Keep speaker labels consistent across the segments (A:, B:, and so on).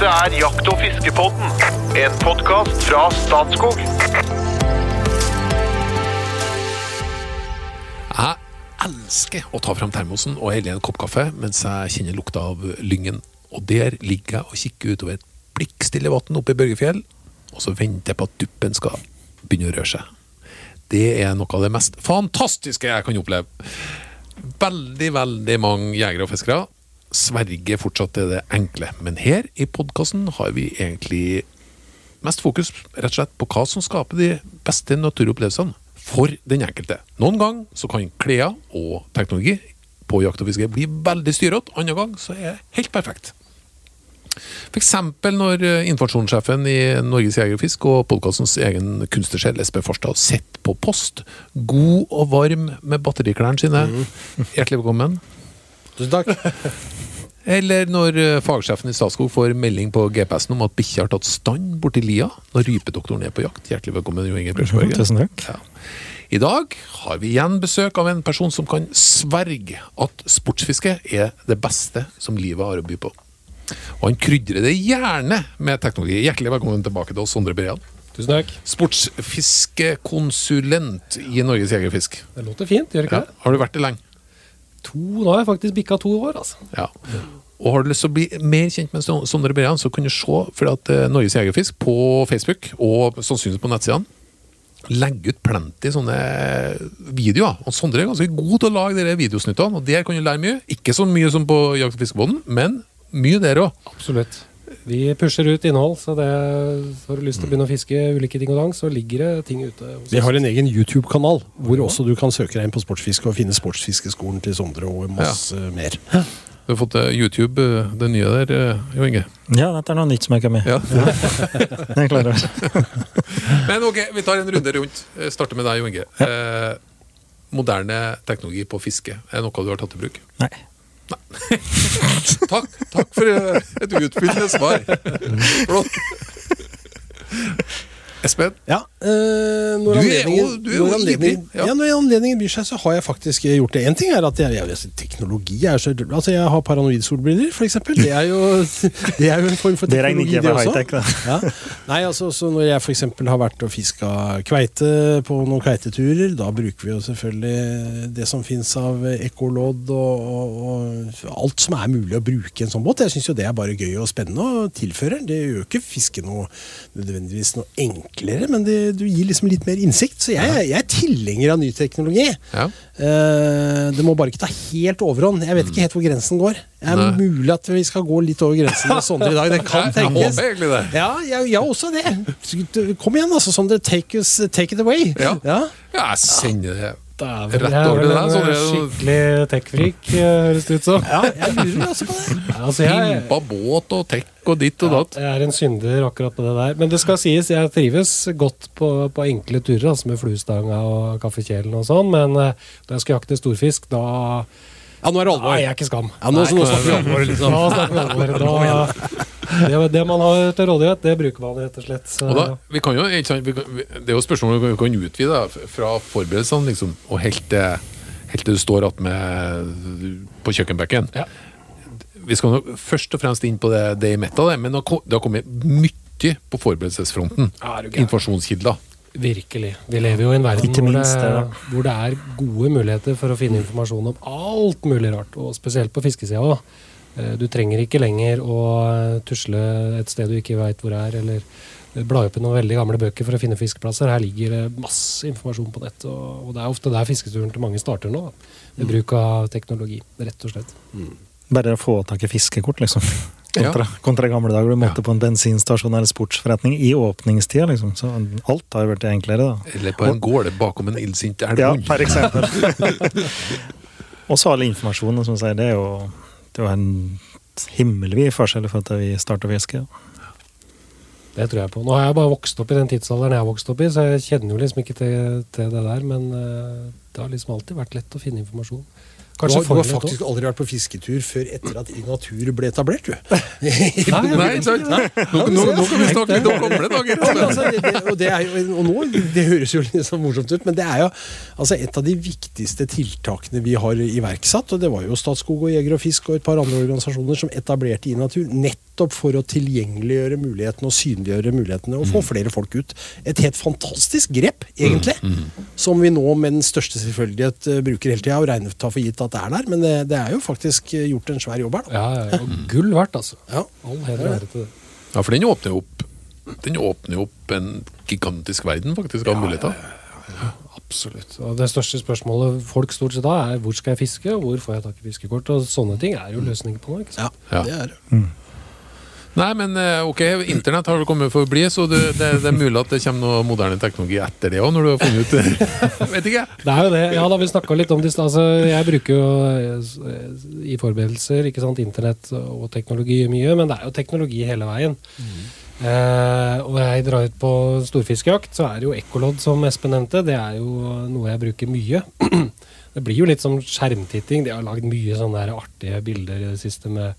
A: Dette er Jakt- og fiskepodden, en podkast fra Statskog.
B: Jeg elsker å ta fram termosen og helle i en kopp kaffe mens jeg kjenner lukta av lyngen. Og der ligger jeg og kikker utover et blikkstille vann oppe i Børgefjell, og så venter jeg på at duppen skal begynne å røre seg. Det er noe av det mest fantastiske jeg kan oppleve. Veldig, veldig mange jegere og fiskere sverger fortsatt til det enkle, men her i podkasten har vi egentlig mest fokus rett og slett på hva som skaper de beste naturopplevelsene for den enkelte. Noen gang så kan klær og teknologi på jakt og fiske bli veldig styrete, andre gang så er det helt perfekt. F.eks. når eh, informasjonssjefen i Norges Jeger og Fisk og podkastens egen kunstnersjel Espen Farstad sitter på post, god og varm med batteriklærne sine. Hjertelig velkommen.
C: Tusen takk.
B: Eller når eh, fagsjefen i Statskog får melding på GPS-en om at bikkja har tatt stand borti lia når rypedoktoren er på jakt. Hjertelig velkommen, Jo Inge Bjørsborg.
D: Tusen takk.
B: Ja. I dag har vi igjen besøk av en person som kan sverge at sportsfiske er det beste som livet har å by på. Og han krydrer det gjerne med teknologi. Hjertelig velkommen tilbake til oss, Sondre Breian.
C: Tusen takk.
B: Sportsfiskekonsulent i Norges Jegerfisk.
C: Det låter fint, gjør det ikke
B: Ja. Har du vært det lenge?
C: To, Nå har jeg faktisk bikka to år, altså.
B: Ja. Og har du lyst til å bli mer kjent med Sondre Breian, så kan du se for at eh, Norges Jegerfisk på Facebook, og sannsynligvis på nettsidene, legger ut plenty sånne videoer. Og Sondre er ganske god til å lage de videosnuttene, og der kan du lære mye. Ikke så mye som på Jakt- og fiskebåten, men mye der òg.
C: Absolutt. Vi pusher ut innhold, så det, har du lyst til å begynne å fiske ulike ting og dang, så ligger det ting ute.
E: Vi har en egen YouTube-kanal hvor også du kan søke deg inn på sportsfiske og finne sportsfiskeskolen til Sondre og masse mer.
B: Du har fått eh, YouTube, eh, det nye der, eh, Jo Inge.
D: Ja, dette er noe nytt som jeg kan med.
B: Ja.
D: Det er jeg klar over.
B: Men ok, vi tar en runde rundt. Jeg Starter med deg, Jo Inge. Eh, moderne teknologi på fiske, er det noe du har tatt i bruk?
D: Nei.
B: Takk, takk for et utfyllende svar. Flott. Espen?
E: Ja, eh, når
B: Du er
E: anledningen,
B: du er
E: når anledningen,
B: ja.
E: ja. når anledningen byr seg, så har jeg faktisk eh, gjort det. En ting er at jeg, jeg, teknologi er så Altså, jeg har paranoid-solbriller, for eksempel. Det er jo, det er jo en form for
D: Det
E: teknologi,
D: ikke
E: det også. Ja. Nei, altså, så når jeg for eksempel har vært og fiska kveite på noen kveiteturer, da bruker vi jo selvfølgelig det som fins av ekkolodd og, og, og alt som er mulig å bruke i en sånn båt. Jeg syns jo det er bare gøy og spennende og tilfører. Det gjør jo ikke fisket noe nødvendigvis noe enklere, men det, du gir liksom litt mer innsikt. Så jeg, jeg er tilhenger av ny teknologi.
B: Ja.
E: Eh, det må bare ikke ta helt overhånd. Jeg vet ikke helt hvor grensen går. Det er
B: Nei.
E: mulig at vi skal gå litt over grensen med Sondre i dag. Det kan
B: Jeg, jeg
E: tenkes.
B: håper egentlig det.
E: Ja, jeg, jeg også det. Kom igjen, altså, Sondre. Take, us, take it away.
B: Ja.
E: Ja.
B: Ja, jeg sender det.
C: Dæven,
B: Rett
C: er
B: over til deg,
C: en
B: Sondre.
C: Skikkelig tech-freak, eh, høres det ut som.
E: ja, jeg lurer også på det.
C: Altså, jeg,
B: Pimpa båt og tech og ditt og datt.
C: jeg er en synder akkurat på det der. Men det skal sies, jeg trives godt på, på enkle turer, altså med fluestanga og kaffekjelen og sånn, men eh, da jeg skal jakte storfisk, da
E: Ja, nå er det alvor.
C: Nei, jeg er ikke skam.
E: Ja, nå, så nå snakker vi alvor, liksom.
C: Da det, det man har til rådighet, det bruker man rett og slett. Så,
B: Og da, vi kan jo, ikke sant, vi kan, det er jo spørsmål om vi kan utvide fra forberedelsene liksom, og helt til, helt til du står att med på kjøkkenbenken.
C: Ja.
B: Vi skal nå først og fremst inn på det, det i metta, men det har kommet mye på forberedelsesfronten.
C: Ja, er.
B: Informasjonskilder.
C: Virkelig. Vi lever jo i en verden hvor det,
D: det,
C: hvor det er gode muligheter for å finne informasjon om alt mulig rart, og spesielt på fiskesida òg. Du trenger ikke lenger å eh, tusle et sted du ikke veit hvor er, eller bla opp i noen veldig gamle bøker for å finne fiskeplasser. Her ligger det masse informasjon på nett, og, det er ofte der fisketuren til mange starter nå. Da, med
D: Mm.
C: bruk av teknologi, rett og slett.
D: Bare å få tak i fiskekort, liksom.
B: Ja.
D: Kontra, kontra gamle dager. Du måtte på en bensinstasjon eller sportsforretning i åpningstida, liksom. Så alt har jo blitt enklere, da.
B: Eller på en gårde bakom en illsint
D: Ja,
B: elghund.
D: per eksempel. Og så all informasjonen, som sier, det er jo, det var en himmelvid forskjell for at vi starta å fiske.
C: Det tror jeg på. Nå har jeg bare vokst opp i den tidsalderen jeg har vokst opp i, så jeg kjenner jo liksom ikke til, til det der, men eh, det har liksom alltid vært lett å finne informasjon.
E: Du har, du har faktisk aldri vært på fisketur før etter at I Natur ble etablert, du.
B: Nei, ikke sant? Nå, nå, nå kan vi snakke litt om gamle dager.
E: Ja, altså, det, og, det er og nå, det høres jo litt så morsomt ut, men det er jo altså, et av de viktigste tiltakene vi har iverksatt. Og det var jo Statskog og Jeger og Fisk og et par andre organisasjoner som etablerte i natur, nettopp nettopp for å tilgjengeliggjøre mulighetene og synliggjøre mulighetene og få flere folk ut. Et helt fantastisk grep, egentlig. Som vi nå med den største selvfølgelighet eh, bruker hele tida og regner tar for gitt at det er der. Men det, det er jo faktisk eh, gjort en svær jobb her. Da.
C: Ja, ja, ja. Og gull verdt, altså.
E: Ja.
C: All heder og ære til det.
B: Ja, for den åpner jo opp Den åpner jo opp en gigantisk verden, faktisk, av muligheter.
C: Absolutt. Og det største spørsmålet folk stort sett har, er hvor skal jeg fiske, og hvor får jeg tak i fiskekort? Og sånne ting er jo løsninger på noe, ikke sant?
B: Ja.
E: det er det.
B: Nei, men eh, ok, internett har vel kommet for å bli, så det, det, det er mulig at det kommer noe moderne teknologi etter det òg, når du har funnet ut Vet ikke.
C: Det er jo det. Ja, da vi snakka litt om det. Altså, jeg bruker jo eh, i forberedelser ikke sant, internett og teknologi mye, men det er jo teknologi hele veien. Eh, og jeg drar ut på storfiskejakt, så er det jo ekkolodd, som Espen nevnte. Det er jo noe jeg bruker mye. det blir jo litt som skjermtitting. De har lagd mye sånne artige bilder i det siste med,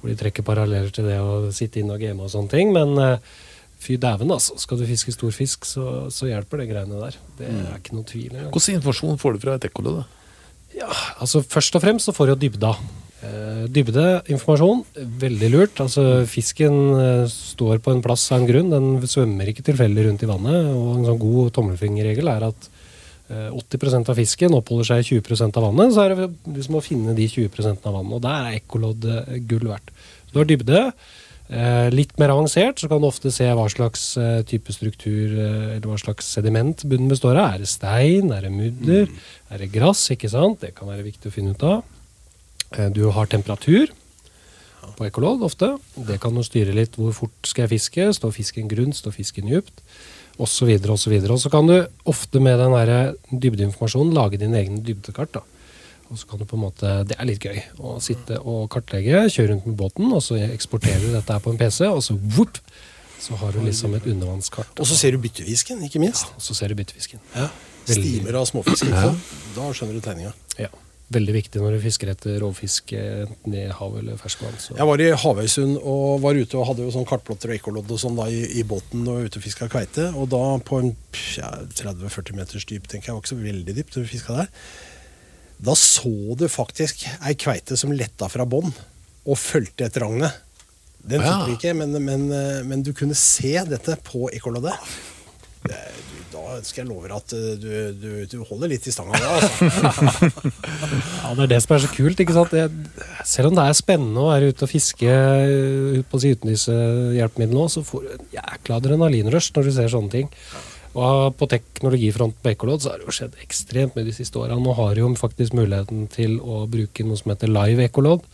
C: hvor de trekker paralleller til det å sitte inne og game og sånne ting. Men eh, fy dæven, altså. Skal du fiske stor fisk, så, så hjelper det greiene der. Det er ikke noe tvil engang.
B: Hvordan informasjon får du fra et ekkolodd? da?
C: Ja, altså Først og fremst så får du dybda. Eh, dybdeinformasjon, veldig lurt. Altså Fisken eh, står på en plass av en grunn. Den svømmer ikke tilfeldig rundt i vannet. Og en sånn god tommelfingerregel er at 80% av fisken oppholder seg i 20% av vannet. Så er det liksom å finne de 20% av vannet. Og der er ekkolodd eh, gull verdt. Så du har dybde. Eh, litt mer avansert så kan du ofte se hva slags eh, type struktur eh, eller hva slags sediment bunnen består av. Er det stein? Er det mudder? Er det gress? ikke sant? Det kan være viktig å finne ut av. Eh, Du har temperatur på ekkolodd ofte. Det kan jo styre litt hvor fort skal jeg fiske. Står fisken grunt, står fisken djupt? Videre og så. Og så kan du ofte med den dybdeinformasjonen lage dine egne dybdekart. da. Og så kan du på en måte, Det er litt gøy å sitte og kartlegge, kjøre rundt med båten, og så eksporterer du dette her på en PC, og så whoop, så har du liksom et undervannskart.
E: Og så ser du byttefisken, ikke minst.
C: Og så ser du byttefisken.
E: Ja. Stimer av småfisk. Ja. Da skjønner du tegninga.
C: Ja. Veldig viktig når du fisker etter rovfisk, eh, enten i hav eller ferskvann.
E: Jeg var i Havøysund og var ute og hadde jo sånn kartplotter og ekkolodd og sånn da i, i båten og ute og fiska kveite. Og da på en ja, 30-40 meters dyp, tenker jeg, var ikke så veldig dypt, du fiska der. Da så du faktisk ei kveite som letta fra bånn og fulgte etter ragnet. Den
B: Ja.
E: fikk vi ikke, men, men, eh, men du kunne se dette på ekkoloddet. Da skal jeg love deg at eh, du, du, du holder litt i stanga da, altså.
C: Ja, Det er det som er så kult. ikke sant? Det, selv om det er spennende å være ute og fiske eh, ut på uten disse hjelpemidlene, også, så får du en jækla adrenalinrush når du ser sånne ting. Og På teknologifronten på ekkolodd så har det jo skjedd ekstremt mye de siste åra. Nå har de jo faktisk muligheten til å bruke noe som heter live ekkolodd,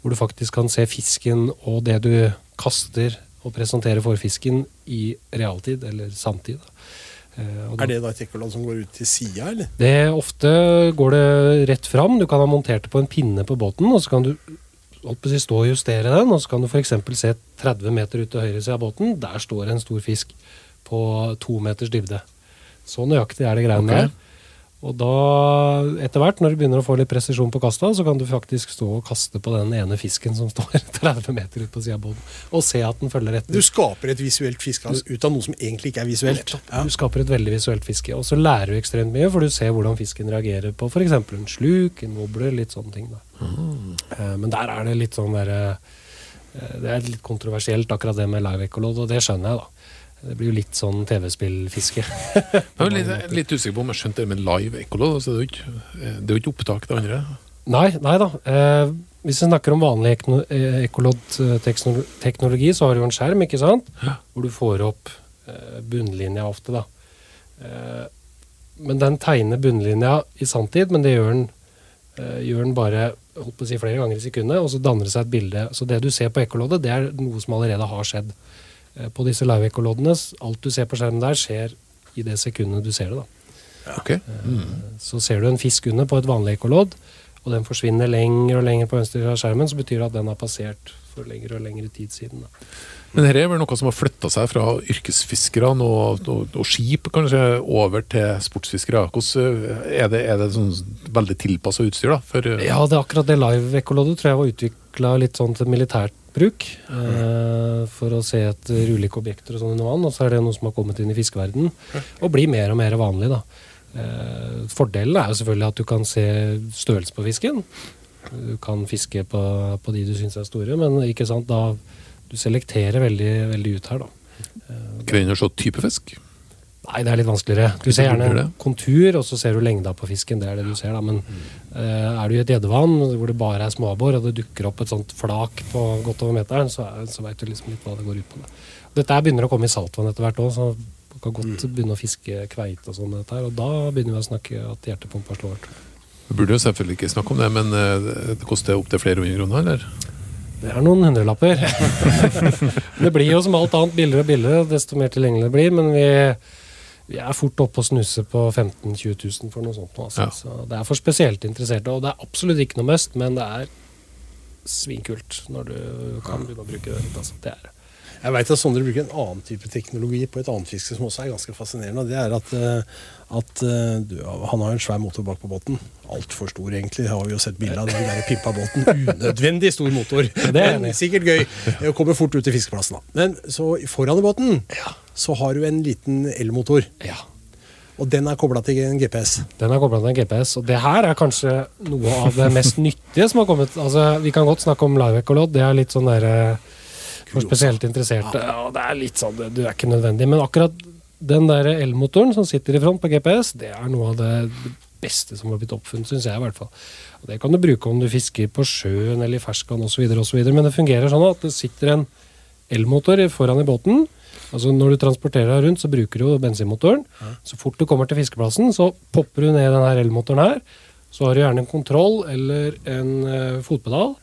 C: hvor du faktisk kan se fisken og det du kaster og presenterer for fisken i realtid, eller samtid. Eh,
E: Er det da et ekkolodd som går ut til sida, eller?
C: det Ofte går det rett fram. Du kan ha montert det på en pinne på båten, og så kan du si, stå og justere den. Og så kan du f.eks. se 30 meter ut til høyre side av båten. Der står en stor fisk på to meters dybde. Så nøyaktig er det greiene
B: okay.
C: der. Og da, etter hvert, når du begynner å få litt presisjon på kasta, så kan du faktisk stå og kaste på den ene fisken som står 30 meter ut på sida av båten, og se at den følger etter.
E: Du skaper et visuelt fiskehaus ut av noe som egentlig ikke er visuelt. Ja.
C: Du skaper et veldig visuelt fiske, og så lærer du ekstremt mye, for du ser hvordan fisken reagerer på f.eks. en sluk, en wobbler, litt sånne ting. Eh, Men der er det litt sånn derre eh, Det er litt kontroversielt, akkurat det med live ekkolodd, og det skjønner jeg, da. Det blir jo litt sånn TV-spillfiske.
B: Jeg er litt, litt usikker på om jeg skjønte det med live ekkolo. Så det, er jo ikke, det er jo ikke opptak, det andre.
C: Nei, nei da. Eh, hvis vi snakker om vanlig ekno- eh, ekkolodd-teknologi, så har du jo en skjerm, ikke sant? Hvor du får opp eh, bunnlinja ofte, da. Eh, men den tegner bunnlinja i sanntid, men det gjør den, gjør den bare holdt på å si, flere ganger i sekundet, og så danner det seg et bilde. Så det du ser på ekkoloddet, det er noe som allerede har skjedd. Eh, på disse live-ekkoloddene, alt du ser på skjermen der, skjer i det sekundet du ser det. da.
B: Okay. Mm.
C: Så ser du en fisk under på et vanlig ekkolodd, og den forsvinner lenger og lenger på venstre av skjermen, så betyr det at den har passert for lengre og lengre tid siden. Da.
B: Men dette er vel noe som har flytta seg fra yrkesfiskerne og, og, og skip kanskje over til sportsfiskere. Hvordan, eh, er det, er det sånn veldig tilpassa utstyr? da? For, eh,
C: Ja, det er akkurat det live-ekkoloddet tror jeg var utvikla litt sånn til militært bruk. Eh, for å se etter ulike objekter og sånn under vann. Og så er det noe som har kommet inn i fiskeverden og blir mer og mer vanlig. da. Eh, fordelen er jo selvfølgelig at du kan se størrelse på fisken. Du kan fiske på, på de du syns er store, men ikke sant, da du selekterer veldig, veldig ut her, da.
B: Greier du å type fisk?
C: Nei, det er litt vanskeligere. Du ser gjerne kontur, og så ser du lengda på fisken. Det er det du ser, da. Men uh, er du i et gjeddevann hvor det bare er småabbor, og det dukker opp et sånt flak på godt over meteren, så, så veit du liksom litt hva det går ut på. Da. Dette begynner å komme i saltvann etter hvert òg, så du kan godt begynne å fiske kveite og sånn. Og da begynner vi å snakke at hjertepumpa slår.
B: Vi burde jo selvfølgelig ikke snakke om det, men eh, det koster opptil flere hundre kroner, eller?
C: Det er noen hundrelapper. det blir jo som alt annet billigere og billigere, desto mer tilgjengelig det blir. Men vi, vi er fort oppe og snuse på 15 000-20 000 for noe sånt. Altså.
B: Ja.
C: Så det er for spesielt interesserte. Og det er absolutt ikke noe must, men det er svinkult når du kan begynne å bruke det litt. Altså. Det er det.
E: Jeg veit at Sondre bruker en annen type teknologi på et annet fiske som også er ganske fascinerende. og Det er at, eh, at eh, du, han har en svær motor bak på båten. Altfor stor, egentlig. Har vi jo sett bilde av den der pimpa båten. Unødvendig stor motor.
C: det er
E: sikkert gøy. Det kommer fort ut til fiskeplassen. da. Men så foran i båten så har du en liten elmotor.
C: Ja.
E: Og den er kobla til en GPS.
C: Den er kobla til en GPS, og det her er kanskje noe av det mest nyttige som har kommet. Altså, Vi kan godt snakke om live echolod, det er litt sånn der eh, for spesielt interesserte. Ja, det er litt sånn, det er ikke nødvendig. Men akkurat den der elmotoren som sitter i front på GPS, det er noe av det beste som har blitt oppfunnet, syns jeg i hvert fall. Og Det kan du bruke om du fisker på sjøen eller i ferskvann osv., men det fungerer sånn at det sitter en elmotor foran i båten. Altså Når du transporterer rundt, så bruker du bensinmotoren. Så fort du kommer til fiskeplassen, så popper du ned den her elmotoren her. Så har du gjerne en kontroll eller en eh, fotpedal,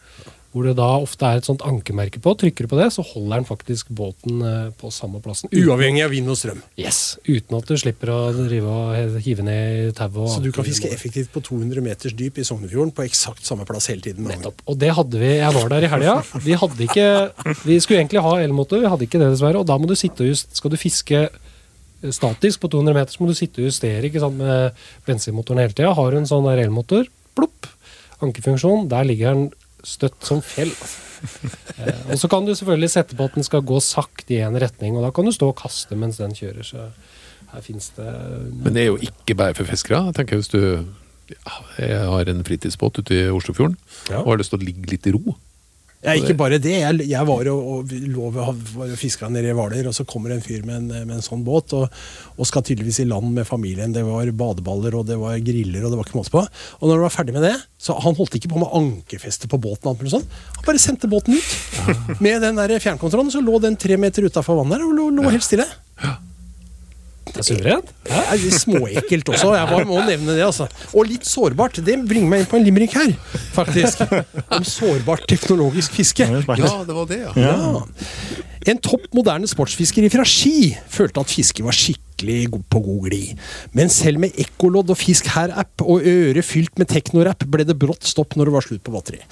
C: hvor det da ofte er et sånt ankemerke på. Trykker du på det, så holder den faktisk båten eh, på samme plassen.
E: Uavhengig av vind og strøm.
C: yes, uten at du slipper å drive og hive ned tauet.
E: Så du kan fiske effektivt på 200 meters dyp i Sognefjorden på eksakt samme plass hele tiden.
C: Nettopp. Og det hadde vi. Jeg var der i helga. Vi hadde ikke Vi skulle egentlig ha elmotor, vi hadde ikke det dessverre. Og da må du sitte og just, Skal du fiske eh, statisk på 200 meter, så må du sitte og justere ikke sant, med bensinmotoren hele tida. Har du en sånn elmotor, plopp, ankefunksjon, der ligger den støtt som fjell. Eh, og så kan du selvfølgelig sette på at den skal gå sakte i en retning, og da kan du stå og kaste mens den kjører. Så her fins det
B: Men det er jo ikke bare for fiskere. Jeg tenker Hvis du ja, jeg har en fritidsbåt ute i Oslofjorden
C: Ja.
B: og har lyst til å ligge litt i ro
E: Ja, ikke bare det. Jeg, jeg var og, og lå og fiska nede i Hvaler, og så kommer en fyr med en, med en sånn båt og, og skal tydeligvis i land med familien. Det var badeballer og det var griller og det var ikke måte på. Og når han var ferdig med det, så han holdt ikke på med ankerfeste på båten. Han, sånn. Han bare sendte båten ut med den der fjernkontrollen. Så lå den tre meter utafor vannet og lå, lå helt stille.
C: Det er suverent.
E: Det er litt småekkelt også. Jeg bare må nevne det. altså. Og litt sårbart. Det bringer meg inn på en limerick her, faktisk. Om sårbart teknologisk fiske.
D: Ja, det
B: Ja, det var det, ja.
E: Ja. En topp moderne sportsfisker fra Ski følte at fisket var skikkelig på god glid. Men selv med ekkolodd og Fisk her-app og øre fylt med teknorapp ble det brått stopp når det var slutt på batteri.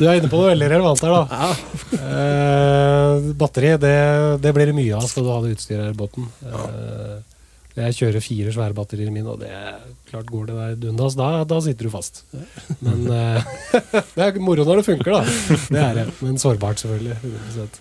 C: Du er inne på noe veldig relevant her, da. Eh, batteri, det, det blir det mye av skal du ha det utstyret i båten. Eh, jeg kjører fire svære batterier mine, og det klart går det der dundas, da, da sitter du fast. Men eh, det er moro når det funker, da. Det er det. Men sårbart, selvfølgelig. 100%.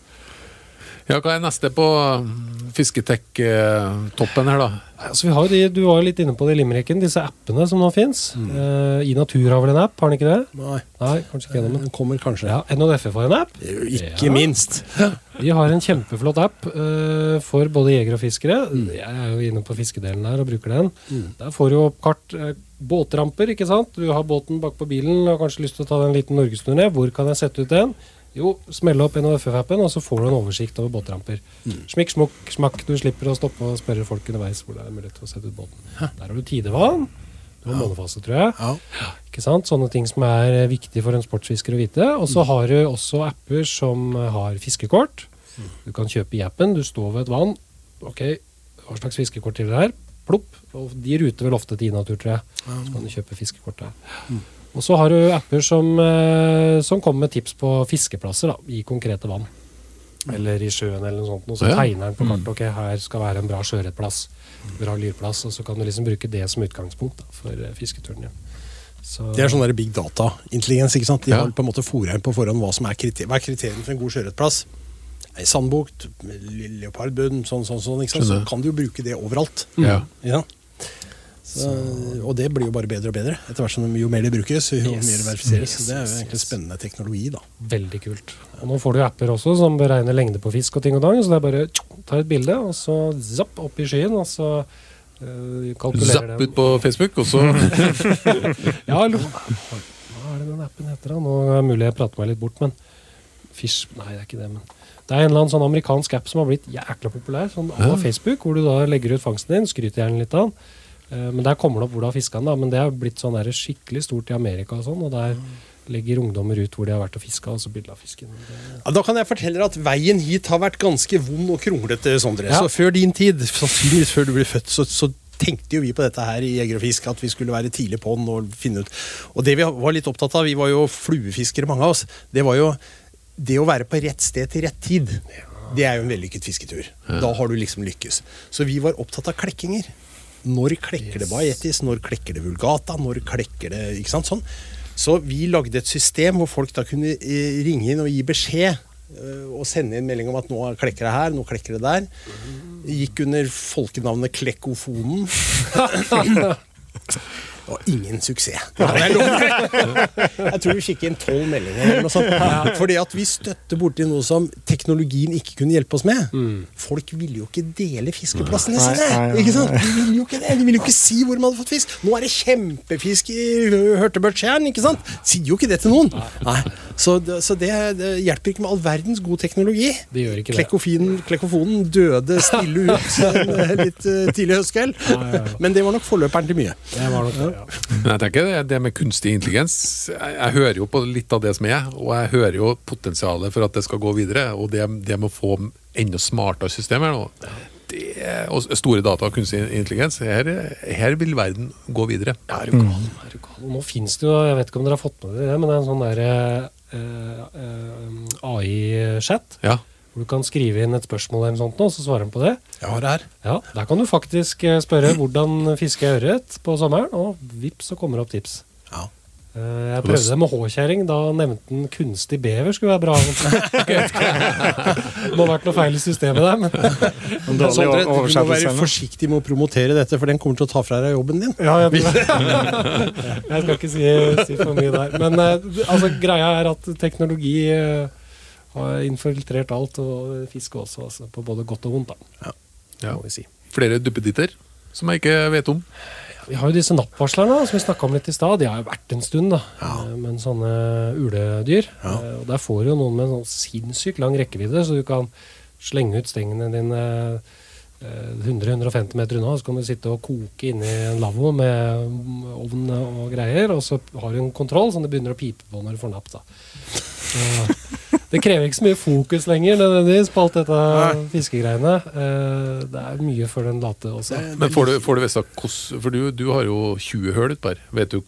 B: Ja, Hva er neste på mm, Fisketek-toppen her, da?
C: Altså, vi har jo de, du var jo litt inne på det i limericken, disse appene som nå fins. Eh, I Natur har vel en app, har den ikke det?
E: Nei,
C: Nei, kanskje ikke gjennom den.
E: den kommer kanskje.
C: Ja, NHDF har en app.
E: Ikke
C: Ja.
E: minst.
C: Vi har en kjempeflott app uh, for både jegere og fiskere. Jeg er jo inne på fiskedelen der og bruker den. Der får du opp kart. Uh, båtramper, ikke sant. Du har båten bak på bilen og har kanskje lyst til å ta deg en liten norgesturné. Hvor kan jeg sette ut den? Jo, smelle opp NHFF-appen, og så får du en oversikt over båtramper. Smikk, smukk, smakk. Du slipper å stoppe og spørre folk underveis hvor det er mulighet til å sette ut båten. Der har du tidevann. Du har månefase, tror jeg.
E: Ja.
C: Ikke sant? Sånne ting som er eh, viktig for en sportsfisker å vite. Og så har du også apper som eh, har fiskekort. Du kan kjøpe i appen. Du står ved et vann. Ok, hva slags fiskekort til det her? Plopp. Og de ruter vel ofte til Inatur, tror jeg. Så kan du kjøpe fiskekort der. Og så har du apper som, eh, som kommer med tips på fiskeplasser da, i konkrete vann. Eller i sjøen eller noe sånt. Og så
B: Ja.
C: tegner den på kartet ok, her skal være en bra sjøørretplass. Bra lyrplass. Og så kan du liksom bruke det som utgangspunkt da, for eh, fisketuren Ja. Så-
E: Det er sånn der big data-intelligens. ikke sant? De
B: Ja.
E: har på en måte fôret inn på forhånd hva som er, kriter hva er kriteriene for en god sjøørretplass. Ei sandbukt, le- leopardbunn, sånn, sånn, sånn. ikke sant? Så kan du jo bruke det overalt.
B: Ja.
E: Ja. Så, og det blir jo bare bedre og bedre. Etter hvert som jo mer det brukes, jo
C: Yes.
E: mer det verifiseres.
C: Yes,
E: Så det er jo egentlig
C: yes.
E: spennende teknologi, da.
C: Veldig kult. Og nå får du apper også som beregner lengde på fisk og ting og dang. Så det er bare ta et bilde, og så zapp opp i skyen, og så uh,
B: Zapp ut på Facebook, og så
C: Ja, lo- hva er det den appen heter? da? Nå er det mulig jeg prater meg litt bort, men Fish Nei, det er ikke det. men Det er en eller annen sånn amerikansk app som har blitt jækla populær. Sånn av Facebook, hvor du da legger ut fangsten din, skryter gjerne litt av den. Eh, Men der kommer det opp hvor du har fiska den. da, Men det har blitt sånn der skikkelig stort i Amerika og sånn. Og der legger ungdommer ut hvor de har vært og fiska, og så bilde av fisken.
E: Ja, da kan jeg fortelle deg at veien hit har vært ganske vond og kronglete, Sondre.
C: Ja.
E: Så før din tid, sannsynligvis før du ble født, så, så tenkte jo vi på dette her i Jeger og Fisk, at vi skulle være tidlig på den og finne ut Og det vi var litt opptatt av, vi var jo fluefiskere, mange av oss, det var jo det å være på rett sted til rett tid. Det er jo en vellykket fisketur. Da har du liksom lykkes. Så vi var opptatt av klekkinger. Når klekker det bajettis? Når klekker det vulgata? Når klekker det Ikke sant? Sånn. Så vi lagde et system hvor folk da kunne eh, ringe inn og gi beskjed. eh, Og sende inn melding om at nå klekker det her, nå klekker det der. Gikk under folkenavnet Klekkofonen. Var ingen suksess. Jeg tror vi fikk inn tolv meldinger. eller noe sånt. Fordi at vi støtte borti noe som teknologien ikke kunne hjelpe oss med. Folk ville jo ikke dele fiskeplassene sine. Ikke sant? De ville jo ikke det. De ville jo ikke si hvor de hadde fått fisk. Nå er det kjempefisk i Hørtebørtstjern, ikke sant? Sier jo ikke det til noen. Nei. Så, så det, det hjelper ikke med all verdens god teknologi.
C: Det gjør ikke det.
E: Klekkofonen døde stille ut en eh, litt eh, tidlig høstkveld. Men det var nok forløperen til mye.
C: Det var nok det, ja.
B: Men jeg tenker det, det med kunstig intelligens jeg, jeg hører jo på litt av det som er, og jeg hører jo potensialet for at det skal gå videre. Og det, det med å få enda smartere systemer nå, det, og store data og kunstig intelligens, her, her vil verden gå videre.
C: Ja, er du gal? Er du gal? Nå finnes det jo, jeg vet ikke om dere har fått med dere det, men det er en sånn der eh, AI-chat.
B: Ja.
C: Hvor du kan skrive inn et spørsmål eller sånt, og så svarer han på det.
E: Ja, det er.
C: Ja, Der kan du faktisk eh, spørre hvordan fisker jeg ørret på sommeren, og vips, så kommer det opp tips.
E: Ja.
C: Eh, Jeg prøvde det med H-kjerring. Da nevnte den kunstig bever skulle være bra. det må ha vært noe feil i systemet der, men
D: Men dårlig
E: Sondre, du må være forsiktig med å promotere dette, for den kommer til å ta fra deg jobben din.
C: Ja, jeg, jeg skal ikke si, si for mye der. Men eh, altså, greia er at teknologi har infiltrert alt, og fiske også, altså, på både godt og vondt. da.
B: Ja.
C: Må vi si.
B: Flere duppeditter som jeg ikke vet om.
C: Vi har jo disse nappvarslerne som vi snakka om litt i stad. De har jo vært en stund, da. Ja. Men sånne uledyr. Ja. Og der får du jo noen med en sånn sinnssykt lang rekkevidde, så du kan slenge ut stengene dine eh, 100-150 meter unna, så kan du sitte og koke inni en lavvo med mm, ovn og greier, og så har du en kontroll som det begynner å pipe på når du får napp. da. Det krever ikke så mye fokus lenger nødvendigvis på alt dette fiskegreiene. Eh, Det er mye for den late også.
B: Men får du, får du vite hvordan For du, du har jo 20 høl utpå her. Vet du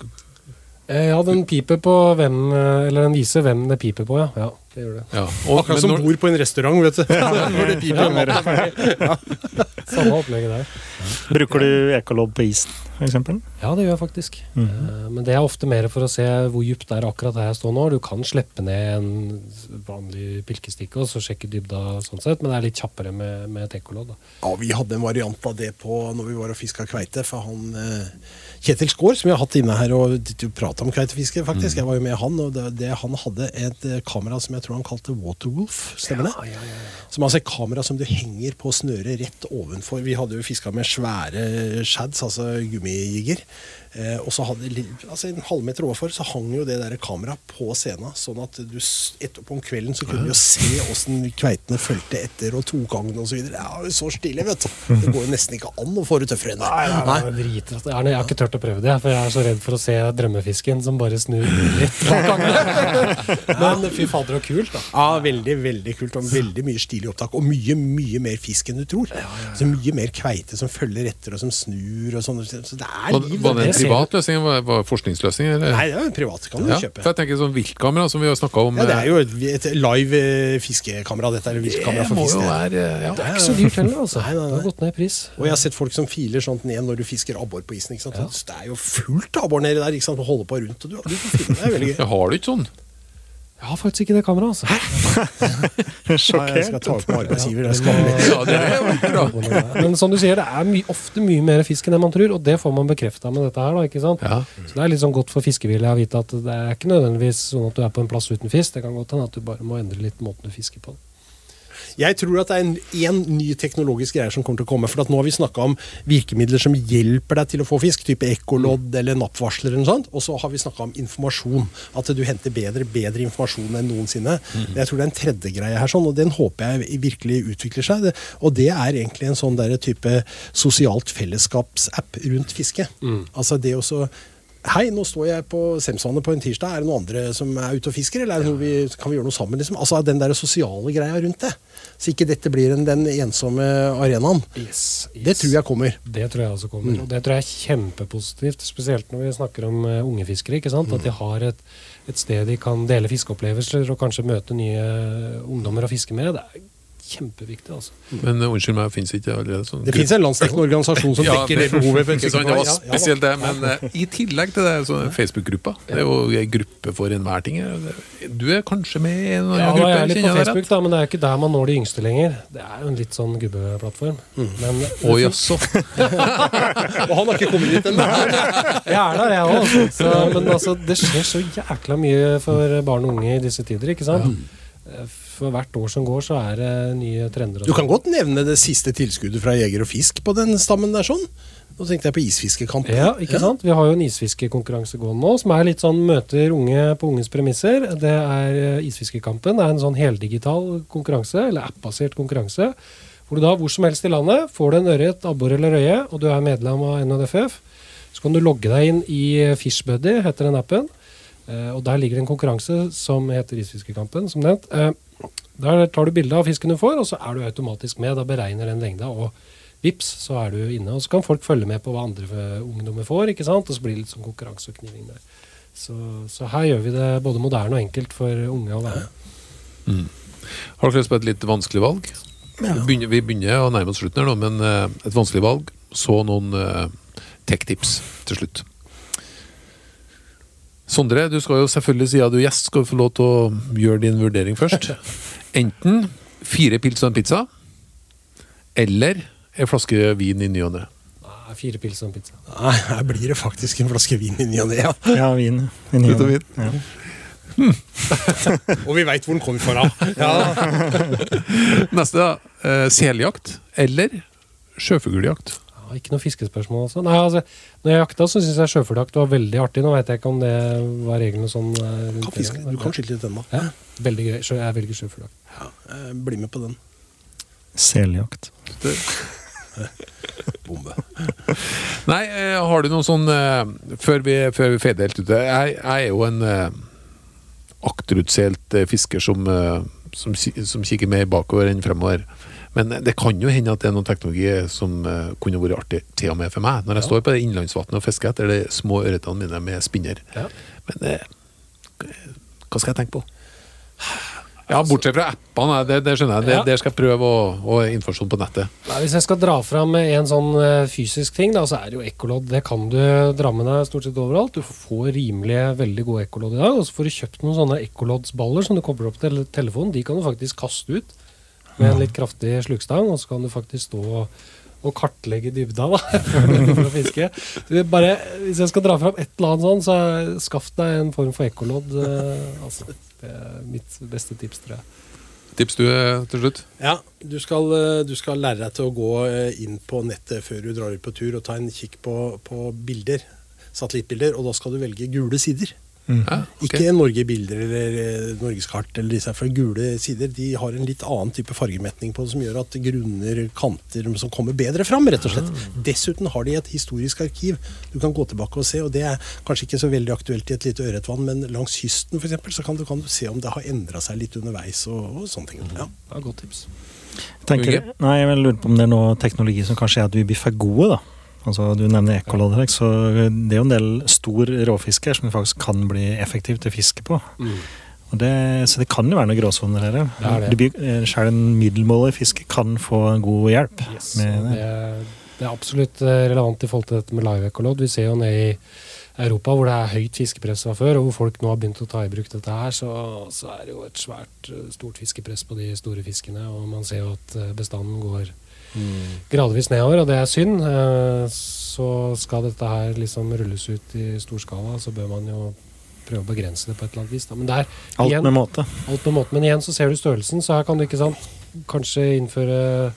C: Eh, Ja, den piper på hvem eh, Eller den viser hvem det piper på, ja. ja det gjør det.
B: ja. og,
E: Akkurat som
B: når-
E: bor på en restaurant, vet du. Hvor det piper.
C: Samme opplegget der.
D: Bruker du ekolodd på isen, f.eks.?
C: Ja, det gjør jeg faktisk. Eh, Men det er ofte mer for å se hvor dypt det er akkurat der jeg står nå. Du kan slippe ned en vanlig pilkestikke og så sjekke dybda sånn sett, men det er litt kjappere med, med et ekkolodd.
E: Ja, Vi hadde en variant av det på når vi var og fiska kveite. For han eh, Kjetil Skaar, som vi har hatt inne her og du prata om kveitefiske, faktisk. Jeg var jo med han, og det, det, han hadde et eh, kamera som jeg tror han kalte Waterwolf. Stemmer det? Som altså et kamera som du henger på snøret rett ovenfor. Vi hadde jo fiska med svære shads, altså gummijigger. Eh, og så hadde altså en halvmeter overfor så hang jo det der kameraet på scenen, sånn at du etterpå om kvelden så kunne du jo se åssen kveitene fulgte etter og tok agn og så videre. Det er jo så stilig, vet du. Det går jo nesten ikke an å få det tøffere enn det.
C: Nei, nei, nei. Jeg har- jeg har ikke turt å prøve det, for jeg er så redd for å se drømmefisken som bare snur rett bak. Men fy fader, så kult, da.
E: Ja, veldig, veldig kult. Og veldig mye stilig opptak. Og mye, mye mer fisk enn du tror. Så mye mer kveite som følger etter og som snur og sånn. Så det er liv.
B: en privat løsning? Var var forskningsløsning? Eller?
E: Nei, det er jo privat. Kan du
B: ja,
E: kjøpe.
B: for jeg tenker sånn viltkamera som vi har snakka om.
E: Ja, det er
B: eh,
E: jo et, et live eh, fiskekamera. Dette er et viltkamera
B: det
E: for
B: må
E: fisk.
B: være ja.
C: Det er ikke så dyrt heller, altså.
E: Nei, nei, nei.
C: Det har gått ned i pris.
E: Og jeg har sett folk som filer sånt ned når du fisker abbor på isen. ikke sant? Ja. Det er jo fullt abbor nedi der. ikke sant? Du holder på rundt, og du, du får file. Det er veldig gøy.
B: Ja, Har du ikke sånn?
C: Jeg har faktisk ikke det kameraet, altså.
E: Ja, jeg skal
D: Sjokkert.
E: ta med arbeidsgiver. Det skal vi.
B: Ja, det jo bra.
C: Men som du sier, det er my ofte mye mer fisk enn det man tror, og det får man bekrefta med dette her. da, ikke sant?
B: Ja.
C: Så det er litt sånn godt for fiskevilje å vite at det er ikke nødvendigvis sånn at du er på en plass uten fisk. Det kan godt hende at du bare må endre litt måten du fisker på.
E: Jeg tror at det er en, en ny teknologisk greie som kommer til å komme. For at nå har vi snakka om virkemidler som hjelper deg til å få fisk, type ekkolodd eller nappvarsler. eller noe sånt, Og så har vi snakka om informasjon. At du henter bedre, bedre informasjon enn noensinne. Jeg tror det er en tredje greie her, sånn, og den håper jeg virkelig utvikler seg. Og det er egentlig en sånn der type sosialt fellesskapsapp rundt fiske. Altså det å Hei, nå står jeg på Semsvannet på en tirsdag. Er det noen andre som er ute og fisker, eller er noe vi, kan vi gjøre noe sammen? Liksom? Altså Den der sosiale greia rundt det. Så ikke dette blir en, den ensomme arenaen.
C: Yes,
E: Det tror jeg kommer.
C: Det tror jeg også kommer. Og det tror jeg er kjempepositivt, spesielt når vi snakker om uh, unge fiskere. ikke sant? At de har et, et sted de kan dele fiskeopplevelser og kanskje møte nye eh, ungdommer å fiske med. Det er kjempeviktig, altså.
B: Men uh, unnskyld meg, fins ikke allerede sånn
E: Det fins en landsdekkende organisasjon som dekker det behovet.
B: Ikke sant, det var.
E: Ja, ja
B: spesielt det, men uh, i tillegg til det, så Facebook-grupper. Det er jo en gruppe for enhver ting. Du er kanskje med i en annen
C: Ja,
B: gruppe?
C: er jeg litt på Facebook, da, men det er jo ikke der man når de yngste lenger. Det er jo en litt sånn gubbeplattform. Men
B: Å jaså.
E: Og han har ikke kommet dit ennå.
C: jeg er der, jeg òg. Men altså, det skjer så jækla mye for barn og unge i disse tider, ikke sant? Eh, For hvert år som går, så er det nye trender.
E: Du kan
C: sånn.
E: godt nevne det siste tilskuddet fra Jeger og Fisk på den stammen der. sånn. Nå tenkte jeg på isfiskekampen.
C: Ja, ikke sant? Vi har jo en isfiskekonkurranse gående nå, som er litt sånn møter unge på unges premisser. Det er eh, Isfiskekampen. Det er en sånn heldigital konkurranse, eller app-basert konkurranse. Hvor du da hvor som helst i landet får du en ørret, abbor eller røye, og du er medlem av NHDFF. Så kan du logge deg inn i Fishbuddy, heter den appen. Eh, og der ligger det en konkurranse som heter Isfiskekampen, som nevnt. Eh, der tar du bilde av fisken du får, og så er du automatisk med. Da beregner den lengda, og vips, så er du inne. Og så kan folk følge med på hva andre ungdommer får, ikke sant? og så blir det litt sånn konkurranse og kniving der. Så, så her gjør vi det både moderne og enkelt for unge å være med.
B: Har dere lyst på et litt vanskelig valg? Vi, begynner, vi begynner å nærme oss slutten her nå, men eh, et vanskelig valg. Så noen uh, tech-tips til slutt. Sondre, du skal jo selvfølgelig, siden du er gjest, skal du få lov til å gjøre din vurdering først. Enten fire pils og en pizza, eller en flaske vin i ny og ne.
C: Fire pils og en pizza.
E: Nei, her blir det faktisk en flaske vin i ny og ne. Ja.
D: Ja, vin. vin, og
B: vin.
D: Ja.
E: Og vi veit hvor den kommer fra. Ja.
B: Neste, da. eh, seljakt eller sjøfugljakt.
C: Ikke noe fiskespørsmål, altså. Nei, altså når jeg jakta, så syns jeg sjøfugljakt var veldig artig. Nå veit jeg ikke om det var reglene sånn. eh, rundt
E: Kan fiske. Du kan skyte litt ennå.
C: Ja, veldig gøy. Så jeg velger sjøfugljakt.
E: Ja, eh, bli med på den.
D: Seljakt.
E: Bombe.
B: Nei, eh, har du noen sånn eh, Før vi, før vi fader helt ute Jeg, jeg er jo en eh, akterutseilt eh, fisker som, eh, som, som kikker mer bakover enn fremover. Men det kan jo hende at det er noen teknologi som eh, kunne vært artig til og med for meg. Når jeg står på det innlandsvannet og fisker etter de små ørretene mine med spinner.
C: Ja.
B: Men eh, hva skal jeg tenke på? Ja, Bortsett fra appene, det, det skjønner jeg. Det,
C: Ja.
B: Der skal jeg prøve å, å informasjon på nettet.
C: Nei, hvis jeg skal dra fram en sånn eh, fysisk ting, da, så er det jo ekkolodd. Det kan du dra med deg stort sett overalt. Du får rimelige, veldig gode ekkolodd i dag. Og så får du kjøpt noen sånne ekkoloddsballer som du kobler opp til telefonen. De kan du faktisk kaste ut med en litt kraftig slukstang, og så kan du faktisk stå og, og kartlegge dybda da, for å fiske. Bare, hvis jeg skal dra fram et eller annet sånn, så skaff deg en form for ekkolodd. eh, altså. Det er mitt beste tips, tror jeg.
B: Tips du eh, til slutt?
E: Ja, du skal, eh, du skal lære deg til å gå inn på nettet før du drar ut på tur og ta en kikk på, på bilder, satellittbilder, og da skal du velge gule sider.
B: Ja, ok.
E: Ikke Norge-bilder eller eh, Norgeskart eller disse, fra gule sider de har en litt annen type fargemetning på det, som gjør at grunner, kanter som kommer bedre fram, rett og slett. Dessuten har de et historisk arkiv du kan gå tilbake og se, og det er kanskje ikke så veldig aktuelt i et lite ørretvann, men langs kysten for eksempel, så kan du, kan du se om det har endra seg litt underveis og, og sånne ting. Ja.
C: Det er et godt tips.
D: Tenker, nei, jeg vil lure på om det er noe teknologi som kanskje er at vi blir for gode, da. Altså, du nevner ekkolodd, så det er jo en del stor råfisk her som faktisk kan bli effektivt å fiske på. Og det, så det kan jo være noen gråsoner her. ja.
C: Det det.
D: Eh, Selv en middelmålig fiske kan få god hjelp.
C: Yes,
D: med
C: og
D: det.
C: er, det er absolutt eh, relevant i forhold til dette med live ekkolodd. Vi ser jo ned i Europa, hvor det er høyt fiskepress fra før, og hvor folk nå har begynt å ta i bruk dette her, så, så er det jo et svært eh, stort fiskepress på de store fiskene. Og man ser jo at bestanden går gradvis nedover, og det er synd. Eh, Så skal dette her liksom rulles ut i stor skala, så bør man jo prøve å begrense det på et eller annet vis. Da. Men der,
D: Alt
C: igjen,
D: med måte.
C: alt med måte. Men igjen så ser du størrelsen, så her kan du ikke sant, kanskje innføre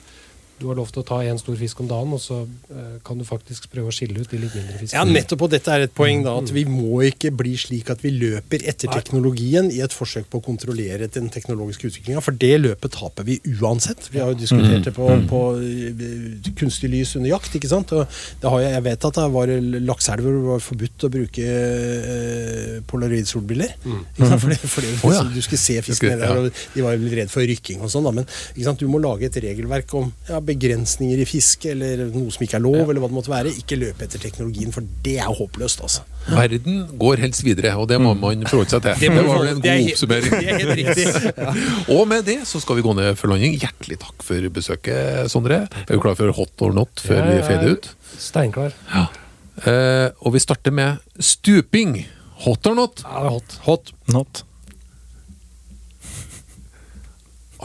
C: Du har lov til å ta én stor fisk om dagen, og så eh, kan du faktisk prøve å skille ut de litt mindre fiskene.
E: Ja, nettopp, og dette er et poeng da, at vi må ikke bli slik at vi løper etter teknologien i et forsøk på å kontrollere den teknologiske utviklinga, for det løpet taper vi uansett. Vi har jo diskutert det på, på eh, kunstig lys under jakt, ikke sant. Og det har jeg, jeg vet at det var lakseelver var forbudt å bruke eh, polaroid-solbriller. Fordi, fordi
B: oh, ja.
E: du skulle se fiskene der, og de var jo litt redd for rykking og sånn. Men ikke sant? du må lage et regelverk om ja, begrensninger i fiske, eller noe som ikke er lov, eller hva det måtte være. Ikke løpe etter teknologien, for det er håpløst, altså.
B: Verden går helst videre, og det må man forholde seg til. Det,
E: må
B: var en
E: det er
B: god oppsummering.
E: det er helt riktig.
B: Og med det så skal vi gå ned for landing. Hjertelig takk for besøket, Sondre. Er du klar for hot or not før vi
C: er
B: fader ut?
C: Steinklar.
B: Eh, og vi starter med stuping. Hot or not?
C: Ja, det er hot.
E: Hot.
D: Not.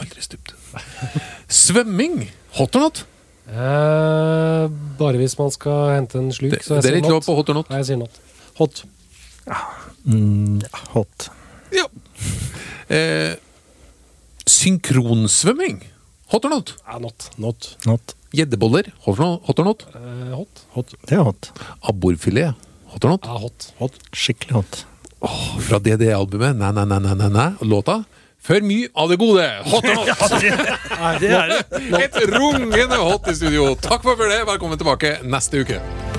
B: Aldri stupt. Svømming. Hot or not?
C: Eh, bare hvis man skal hente en sluk,
B: Det,
C: så jeg
B: det er
C: sier
B: litt lov
C: not.
B: på hot or not.
C: Nei, jeg sier not.
E: Hot.
D: Mm, hot.
B: Ja. Eh, synkronsvømming. Hot or not?
C: Ja, not.
E: Not.
D: Not.
B: Gjeddeboller. Hot or not? Hot or not?
C: Eh, hot.
E: Hot.
D: Det er hot.
B: Abborfilet. Hot or not?
C: Ja, hot.
E: Hot.
D: Skikkelig hot.
B: Åh, fra DDE-albumet Næ, næ, næ, næ, næ, næ. Låta For mye av det gode. Hot or not? Et rungende hot i studio. Takk for det. Velkommen tilbake neste uke.